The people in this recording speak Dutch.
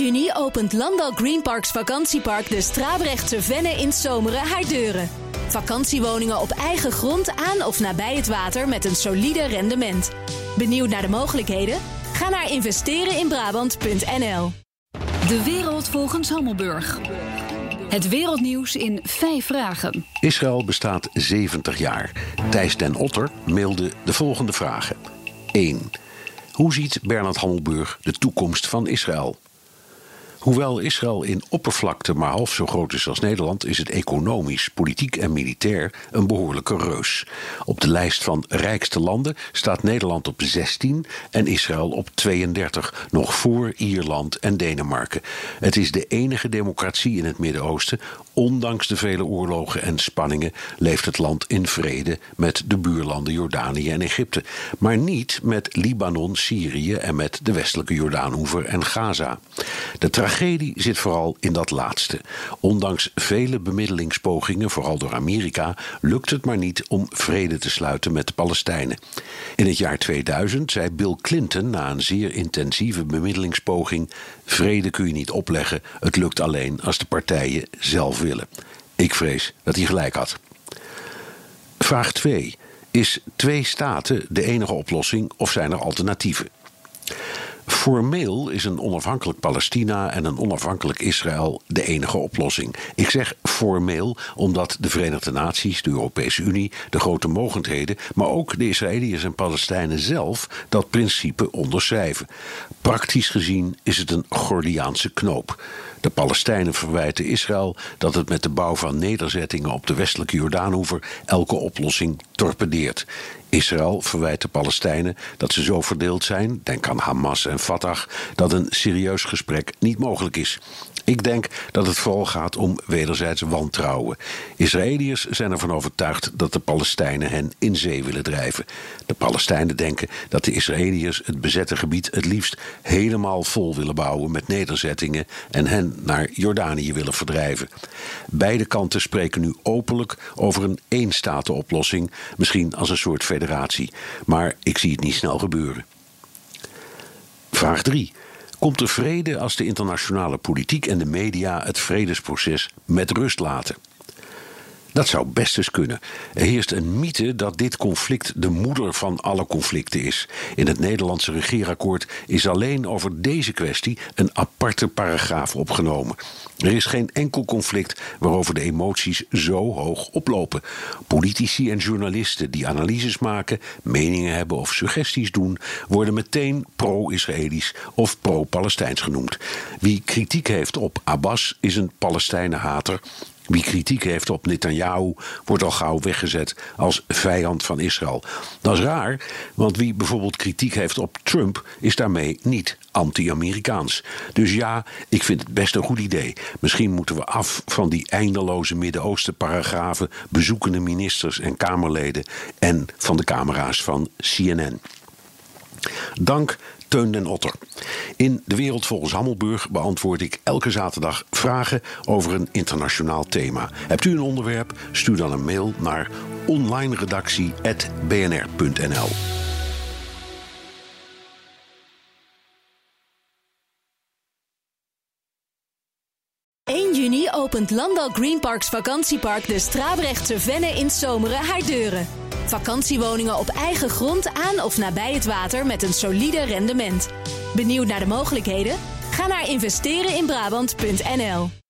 juni opent Landal Greenparks vakantiepark de Strabrechtse Venne in Zomeren haar deuren. Vakantiewoningen op eigen grond aan of nabij het water met een solide rendement. Benieuwd naar de mogelijkheden? Ga naar investereninbrabant.nl. De wereld volgens Hammelburg. Het wereldnieuws in vijf vragen. Israël bestaat 70 jaar. Thijs den Otter mailde de volgende vragen. 1. Hoe ziet Bernard Hammelburg de toekomst van Israël? Hoewel Israël in oppervlakte maar half zo groot is als Nederland, is het economisch, politiek en militair een behoorlijke reus. Op de lijst van rijkste landen staat Nederland op 16 en Israël op 32, nog voor Ierland en Denemarken. Het is de enige democratie in het Midden-Oosten. Ondanks de vele oorlogen en spanningen leeft het land in vrede met de buurlanden Jordanië en Egypte, maar niet met Libanon, Syrië en met de westelijke Jordaanhoever en Gaza. De tragedie zit vooral in dat laatste. Ondanks vele bemiddelingspogingen, vooral door Amerika, lukt het maar niet om vrede te sluiten met de Palestijnen. In het jaar 2000 zei Bill Clinton na een zeer intensieve bemiddelingspoging: Vrede kun je niet opleggen, het lukt alleen als de partijen zelf willen. Ik vrees dat hij gelijk had. Vraag 2. Is twee staten de enige oplossing of zijn er alternatieven? Formeel is een onafhankelijk Palestina en een onafhankelijk Israël de enige oplossing. Ik zeg formeel omdat de Verenigde Naties, de Europese Unie, de grote mogendheden, maar ook de Israëliërs en Palestijnen zelf dat principe onderschrijven. Praktisch gezien is het een Gordiaanse knoop. De Palestijnen verwijten Israël dat het met de bouw van nederzettingen op de westelijke Jordaanhoever elke oplossing torpedeert. Israël verwijt de Palestijnen dat ze zo verdeeld zijn, denk aan Hamas en Fatah, dat een serieus gesprek niet mogelijk is. Ik denk dat het vooral gaat om wederzijds wantrouwen. Israëliërs zijn ervan overtuigd dat de Palestijnen hen in zee willen drijven. De Palestijnen denken dat de Israëliërs het bezette gebied het liefst helemaal vol willen bouwen met nederzettingen en hen naar Jordanië willen verdrijven. Beide kanten spreken nu openlijk over een eenstatenoplossing, misschien als een soort federatie. Maar ik zie het niet snel gebeuren. Vraag 3. Komt er vrede als de internationale politiek en de media het vredesproces met rust laten? Dat zou best eens kunnen. Er heerst een mythe dat dit conflict de moeder van alle conflicten is. In het Nederlandse regeerakkoord is alleen over deze kwestie een aparte paragraaf opgenomen. Er is geen enkel conflict waarover de emoties zo hoog oplopen. Politici en journalisten die analyses maken, meningen hebben of suggesties doen, worden meteen pro-Israëlisch of pro-Palestijns genoemd. Wie kritiek heeft op Abbas is een Palestijnenhater wie kritiek heeft op Netanyahu wordt al gauw weggezet als vijand van Israël. Dat is raar, want wie bijvoorbeeld kritiek heeft op Trump is daarmee niet anti-Amerikaans. Dus ja, ik vind het best een goed idee. Misschien moeten we af van die eindeloze Midden-Oosten paragrafen, bezoekende ministers en Kamerleden en van de camera's van CNN. Dank Teun den Otter. In De Wereld volgens Hammelburg beantwoord ik elke zaterdag vragen over een internationaal thema. Hebt u een onderwerp? Stuur dan een mail naar onlineredactie.bnr.nl. juni opent Landal Greenparks vakantiepark de Strabrechtse Venne in Zomeren haar deuren. Vakantiewoningen op eigen grond aan of nabij het water met een solide rendement. Benieuwd naar de mogelijkheden? Ga naar investereninbrabant.nl.